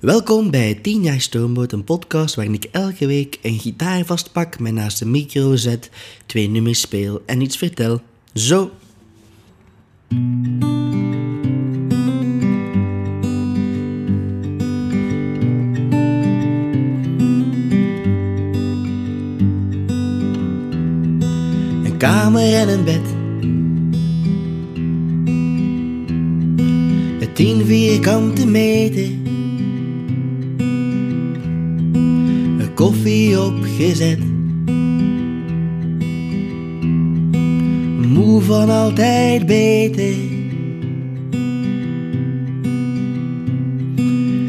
Welkom bij 10 jaar Stoomboot, een podcast waarin ik elke week een gitaar vastpak, mij naast de micro zet, twee nummers speel en iets vertel. Zo. Een kamer en een bed. Het tien vierkante meter. Koffie opgezet. Moe van altijd beter.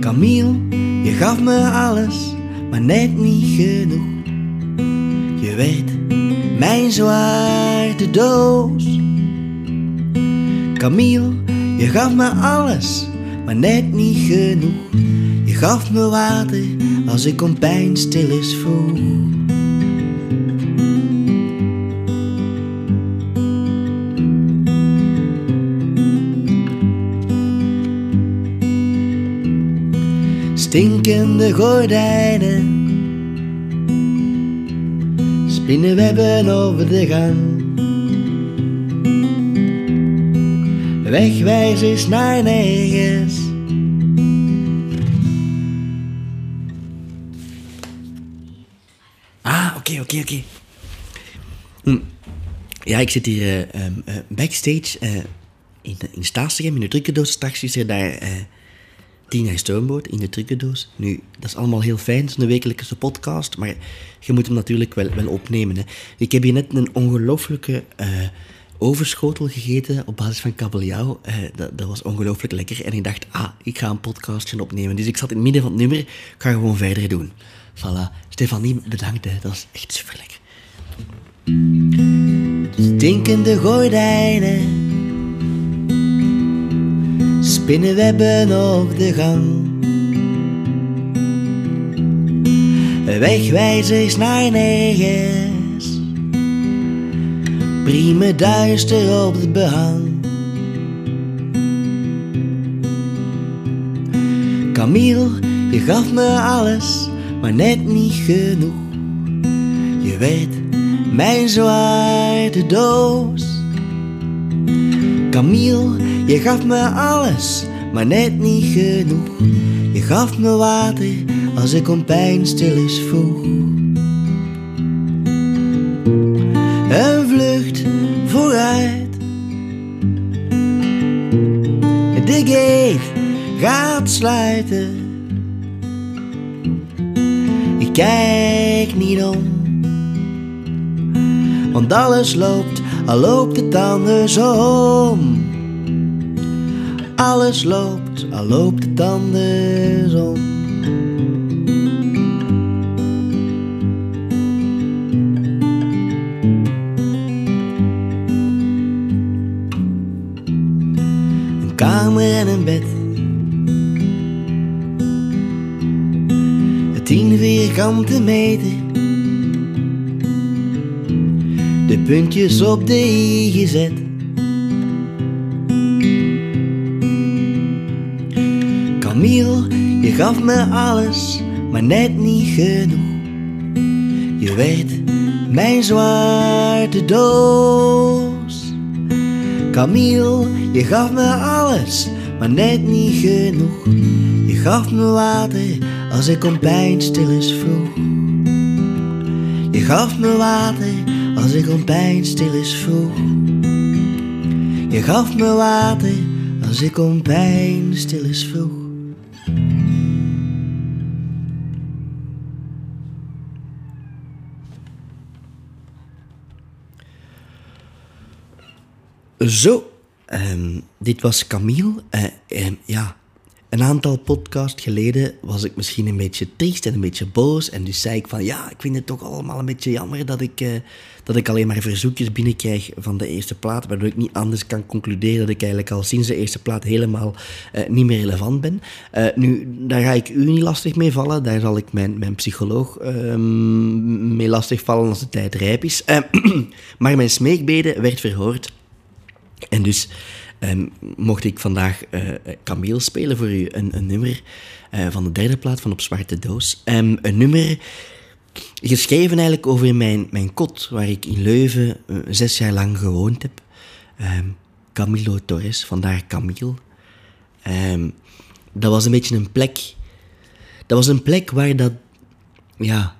Camille, je gaf me alles, maar net niet genoeg. Je werd mijn zwarte doos. Camille, je gaf me alles, maar net niet genoeg. Je gaf me water als ik om pijn stil is vroeg. Stinkende gordijnen. Spinnenwebben over de gang. Wegwijzers naar nergens oké, oké, oké. Hm. Ja, ik zit hier eh, ehm, eh, backstage eh, in, in Staatstegem, in de trucendoos. Straks is er daar eh Tina in de trucendoos. Nu, dat is allemaal heel fijn, zo'n wekelijkse podcast, maar je moet hem natuurlijk wel, wel opnemen. Hè. Ik heb hier net een ongelooflijke overschotel gegeten op basis van kabeljauw. Dat, dat was ongelooflijk lekker. En ik dacht, ah, ik ga een podcastje opnemen. Dus ik zat in het midden van het nummer, ik ga gewoon verder doen. Voilà. Stefanie, bedankt, hè. dat is echt super lekker. Stinkende gordijnen Spinnenwebben op de gang Wegwijzers naar nergens Prime duister op het behang Camille, je gaf me alles, maar net niet genoeg Je weet, mijn zwarte doos Camille, je gaf me alles, maar net niet genoeg. Je gaf me water als ik om pijn stil is vroeg. Een vlucht vooruit. De gate gaat sluiten. Kijk niet om, want alles loopt, al loopt het andersom. Alles loopt, al loopt het andersom. Een kamer en een bed. Vierkante meter. De puntjes op de i gezet. Camille, je gaf me alles, maar net niet genoeg. Je weet, mijn zwarte doos. Camille, je gaf me alles, maar net niet genoeg. Je gaf me water als ik pijn stil is vroeg. Je gaf me water als ik om pijn stil is vroeg. Je gaf me water als ik pijn stil is vroeg. Zo, ehm, dit was Camille. Ehm, ja, een aantal podcasts geleden was ik misschien een beetje triest en een beetje boos. En dus zei ik van ja, ik vind het toch allemaal een beetje jammer dat ik, eh, dat ik alleen maar verzoekjes binnenkrijg van de eerste plaat. Waardoor ik niet anders kan concluderen dat ik eigenlijk al sinds de eerste plaat helemaal eh, niet meer relevant ben. Eh, nu, daar ga ik u niet lastig mee vallen. Daar zal ik mijn, mijn psycholoog ehm, mee lastig vallen als de tijd rijp is. Maar mijn smeekbede werd verhoord. En dus ehm, mocht ik vandaag uh, spelen voor u. Een, een nummer uh, van de derde plaat van Op Zwarte Doos. Um, een nummer geschreven eigenlijk over mijn, mijn kot, waar ik in Leuven uh, zes jaar lang gewoond heb. Um, Camilo Torres, vandaar Camille. dat was een beetje een plek... Dat was een plek waar dat... Ja,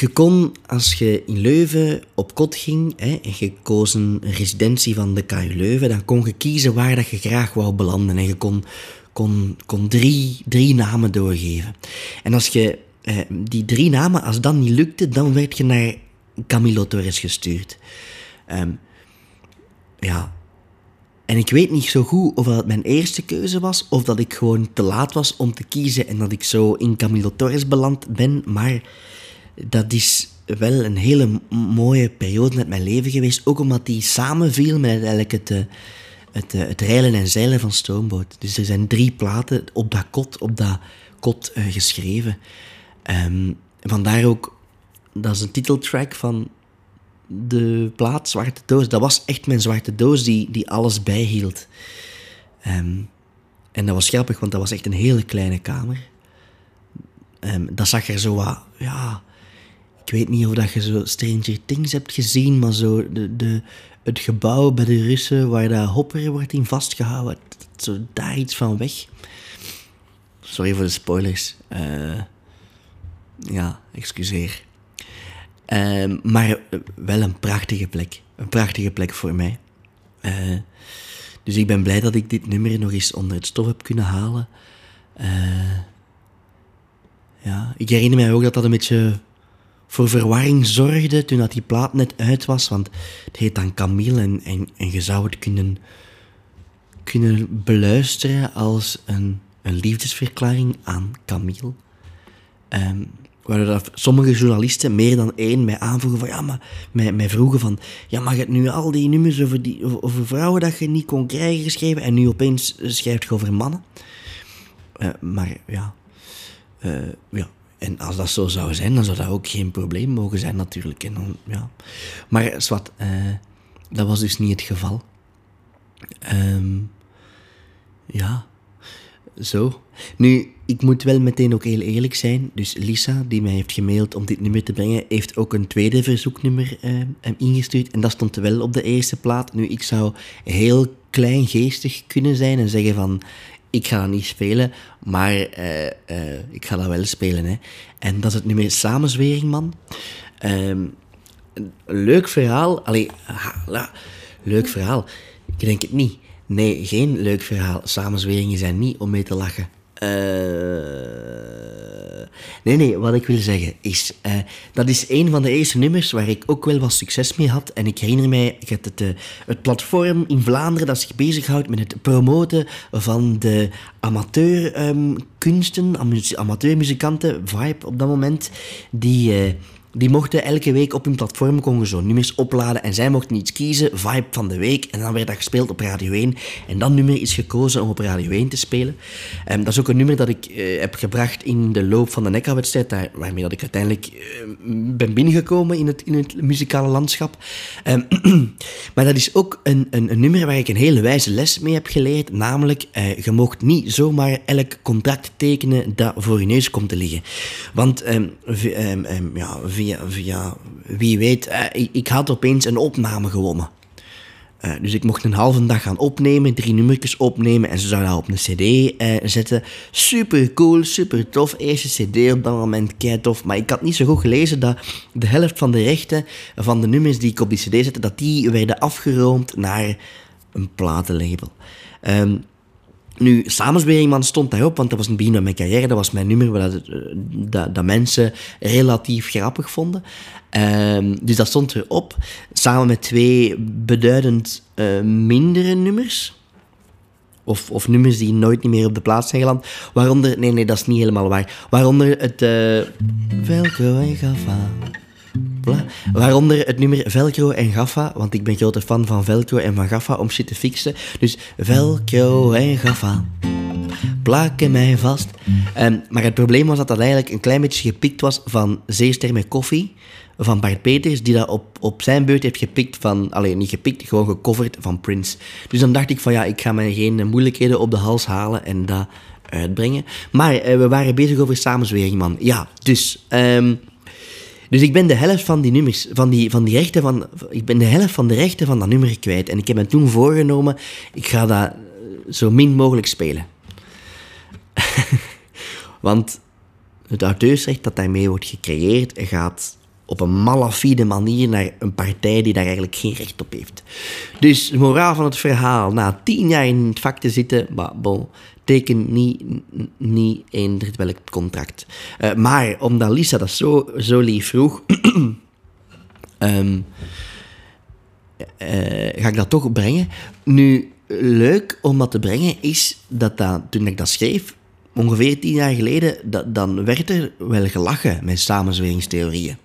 je kon, als je in Leuven op kot ging hè, en je koos een residentie van de KU Leuven, dan kon je kiezen waar dat je graag wou belanden. En je kon, kon, kon drie, drie namen doorgeven. En als je eh, die drie namen, als dat niet lukte, dan werd je naar Camilo Torres gestuurd. Um, ja. En ik weet niet zo goed of dat mijn eerste keuze was, of dat ik gewoon te laat was om te kiezen en dat ik zo in Camilo Torres beland ben, maar dat is wel een hele mooie periode met mijn leven geweest. Ook omdat die samenviel met eigenlijk het, eh, het, eh, het reilen en zeilen van Stoomboot. Dus er zijn drie platen op dat kot, op dat kot uh, geschreven. Um, vandaar ook, dat is een titeltrack van de plaat Zwarte Doos. Dat was echt mijn zwarte doos die, die alles bijhield. Um, en dat was grappig, want dat was echt een hele kleine kamer. Um, dat zag er zo wat, ja, weet niet of dat je zo Stranger Things hebt gezien, maar zo de, de, het gebouw bij de Russen waar dat Hopper wordt in vastgehouden, zo daar iets van weg. Sorry voor de spoilers. Uh, ja, excuseer. Uh, maar wel een prachtige plek. Een prachtige plek voor mij. Uh, dus ik ben blij dat ik dit nummer nog eens onder het stof heb kunnen halen. ja, ik herinner mij ook dat dat een beetje voor verwarring zorgde toen dat die plaat net uit was. Want het heet dan Camille en, en, en je zou het kunnen, kunnen beluisteren als een, een liefdesverklaring aan Camille. Um, waar dat sommige journalisten, meer dan één, mij aanvoegen van ja, maar mij, mij vroegen van ja, mag het nu al die nummers over, die, over, vrouwen dat je niet kon krijgen geschreven en nu opeens schrijft je over mannen? Uh, maar ja, uh, ja, en als dat zo zou zijn, dan zou dat ook geen probleem mogen zijn natuurlijk. En dan, ja. Maar zwart, uh, dat was dus niet het geval. Um, ja, zo. Nu, ik moet wel meteen ook heel eerlijk zijn. Dus Lisa, die mij heeft gemaild om dit nummer te brengen, heeft ook een tweede verzoeknummer uh, ingestuurd. En dat stond wel op de eerste plaat. Nu, ik zou heel kleingeestig kunnen zijn en zeggen van ik ga dat niet spelen, maar uh, uh, ik ga dat wel spelen. Hè. En dat is het nummer Samenzwering, man. Um, leuk verhaal. Allee, ha, leuk verhaal. Ik denk het niet. Nee, geen leuk verhaal. Samenzweringen zijn niet om mee te lachen. Uh, Nee, nee, wat ik wil zeggen is, uh, dat is een van de eerste nummers waar ik ook wel wat succes mee had. En ik herinner mij, het, het, uh, het platform in Vlaanderen dat zich bezighoudt met het promoten van de amateurkunsten, um, amateurmuzikanten, Vibe op dat moment, die... die mochten elke week op hun platform komen zo nummers opladen en zij mochten iets kiezen, vibe van de week, en dan werd dat gespeeld op Radio 1. En dat nummer is gekozen om op Radio 1 te spelen. Um, dat is ook een nummer dat ik uh, heb gebracht in de loop van de NECA-wedstrijd, waarmee dat ik uiteindelijk uh, ben binnengekomen in het, in het muzikale landschap. Um, maar dat is ook een, een, een, nummer waar ik een hele wijze les mee heb geleerd, namelijk uh, je mocht niet zomaar elk contract tekenen dat voor je neus komt te liggen. Want um, ja, via wie weet, eh, ik, ik, had opeens een opname gewonnen. Uh, dus ik mocht een halve dag gaan opnemen, drie nummertjes opnemen en ze zouden dat op een cd uh, zetten. Super cool, super tof. Eerste cd op dat moment, kei tof. Maar ik had niet zo goed gelezen dat de helft van de rechten van de nummers die ik op die cd zette, dat die werden afgeroomd naar een platenlabel. Um, nu, Samensweringman stond daarop, want dat was een begin van mijn carrière. Dat was mijn nummer eh, dat, dat mensen relatief grappig vonden. Um, dus dat stond erop, samen met twee beduidend uh, mindere nummers. Of, of nummers die nooit niet meer op de plaats zijn geland. Waaronder, nee, nee, dat is niet helemaal waar. Waaronder het uh, Velcro en Waaronder het nummer Velcro en Gaffa, want ik ben grote fan van Velcro en van Gaffa om shit te fixen. Dus Velcro en Gaffa plakken mij vast. Um, maar het probleem was dat dat eigenlijk een klein beetje gepikt was van zeester met koffie. van Bart Peters, die dat op, op zijn beurt heeft gepikt van... Alleen niet gepikt, gewoon gecoverd van Prince. Dus dan dacht ik van ja, ik ga mij geen moeilijkheden op de hals halen en dat uitbrengen. Maar eh, we waren bezig over samenzwering, man. Ja, dus... ehm, dus ik ben de helft van die nummers, van die, van die rechten van... Ik ben de helft van de rechten van dat nummer kwijt. En ik heb me toen voorgenomen, ik ga dat eh, zo min mogelijk spelen. Want het auteursrecht dat daarmee wordt gecreëerd gaat op een malafide manier naar een partij die daar eigenlijk geen recht op heeft. Dus moraal van het verhaal, na tien jaar in het vak te zitten, maar bon, teken niet, niet welk contract. Eh, maar omdat Lisa dat zo, zo lief vroeg, ehm, eh, ga ik dat toch brengen. Nu, leuk om dat te brengen is dat, dat toen ik dat schreef, ongeveer tien jaar geleden, dat, dan werd er wel gelachen met samenzweringstheorieën.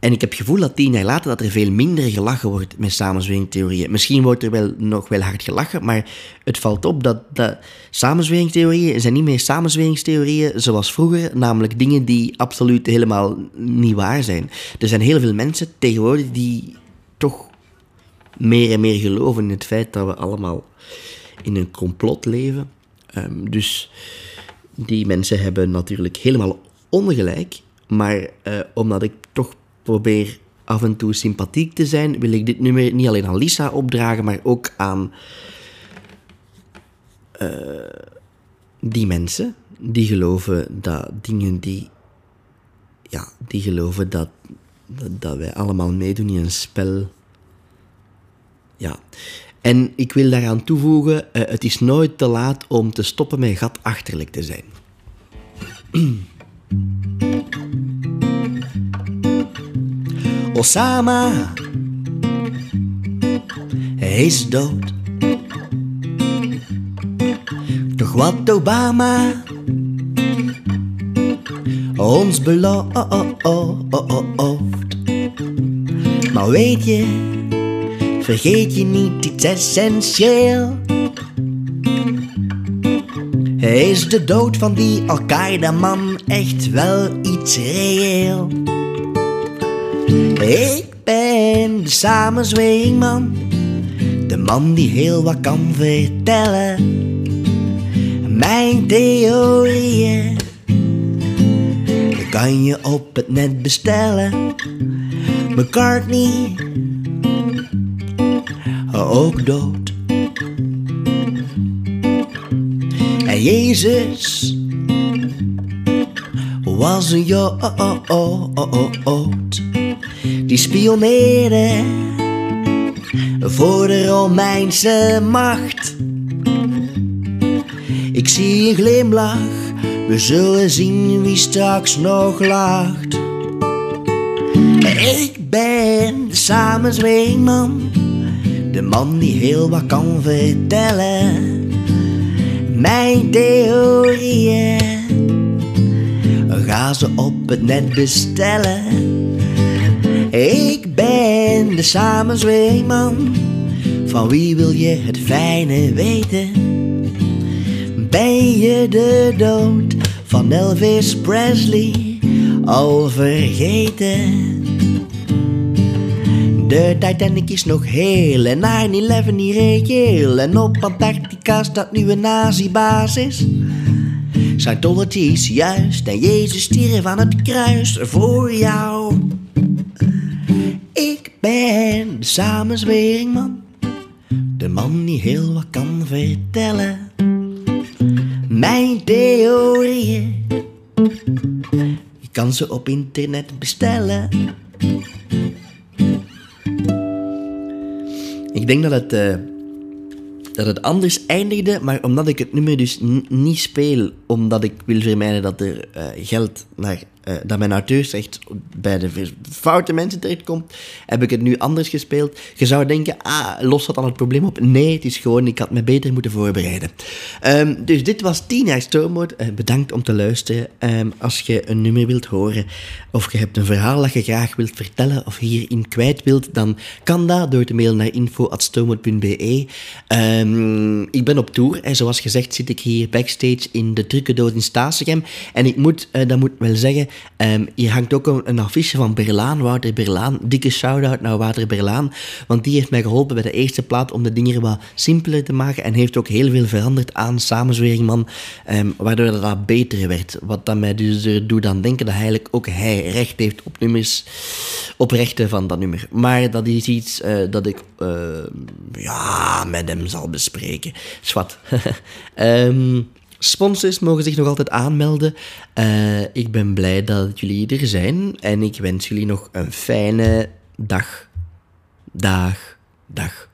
En ik heb het gevoel dat tien jaar later dat er veel minder gelachen wordt met samenzweringstheorieën. Misschien wordt er wel nog wel hard gelachen, maar het valt op dat, dat samenzweringstheorieën zijn niet meer samenzweringstheorieën zoals vroeger, namelijk dingen die absoluut helemaal niet waar zijn. Er zijn heel veel mensen tegenwoordig die toch meer en meer geloven in het feit dat we allemaal in een complot leven. Ehm, dus die mensen hebben natuurlijk helemaal ongelijk. Maar eh, omdat ik toch probeer af en toe sympathiek te zijn, wil ik dit nummer niet alleen aan Lisa opdragen, maar ook aan eh, die mensen die geloven dat dingen die. Ja, die geloven dat, dat, wij allemaal meedoen in een spel. Ja. En ik wil daaraan toevoegen, eh, het is nooit te laat om te stoppen met gatachterlijk te zijn. Osama, is dood. Toch wat Obama ons belooft. Maar weet je, vergeet je niet iets essentieel. Is de dood van die Al-Qaeda-man echt wel iets reëel. Ik ben de samenzweringman, de man die heel wat kan vertellen. Mijn theorieën kan je op het net bestellen. McCartney, ook dood. En Jezus was een jood. Die spioneerde voor de Romeinse macht. Ik zie een glimlach, we zullen zien wie straks nog lacht. Ik ben de samenzweringman, de man die heel wat kan vertellen. Mijn theorieën, ga ze op het net bestellen. Ik ben de samenzweeman. Van wie wil je het fijne weten? Ben je de dood van Elvis Presley al vergeten? De Titanic is nog heel en 9-11 niet reëel. En op Antarctica staat nu een nazi-basis. Scientology is juist en Jezus stierf aan het kruis voor jou. Ben de samenzweringman, de man die heel wat kan vertellen. Mijn theorieën, je kan ze op internet bestellen. Ik denk dat het, eh, dat het anders eindigde, maar omdat ik het nummer dus niet speel, omdat ik wil vermijden dat er eh, geld naar, eh, dat mijn auteursrecht bij de foute mensen terechtkomt, heb ik het nu anders gespeeld. Je zou denken, ah, lost dat dan het probleem op? Nee, het is gewoon, ik had me beter moeten voorbereiden. Ehm, dus dit was 10 jaar. Eh, bedankt om te luisteren. Ehm, als je een nummer wilt horen, of je hebt een verhaal dat je graag wilt vertellen, of hierin kwijt wilt, dan kan dat door te mailen naar info.stoomwoord.be. Ehm, ik ben op tour en zoals gezegd zit ik hier backstage in de trucendoos in Staatsegem. En ik moet, eh, dat moet wel zeggen, Um, hier hangt ook een, affiche van Berlaan, Wouter Berlaan. Dikke shout-out naar Wouter Berlaan, want die heeft mij geholpen bij de eerste plaat om de dingen wat simpeler te maken en heeft ook heel veel veranderd aan samenzwering, man, um, waardoor dat beter werd. Wat dat mij dus er doet aan denken dat eigenlijk ook hij recht heeft op nummers, op rechten van dat nummer. Maar dat is iets uh, dat ik uh, ja, met hem zal bespreken. Zwat. um, Sponsors mogen zich nog altijd aanmelden. Uh, ik ben blij dat jullie er zijn en ik wens jullie nog een fijne dag. Dag, dag.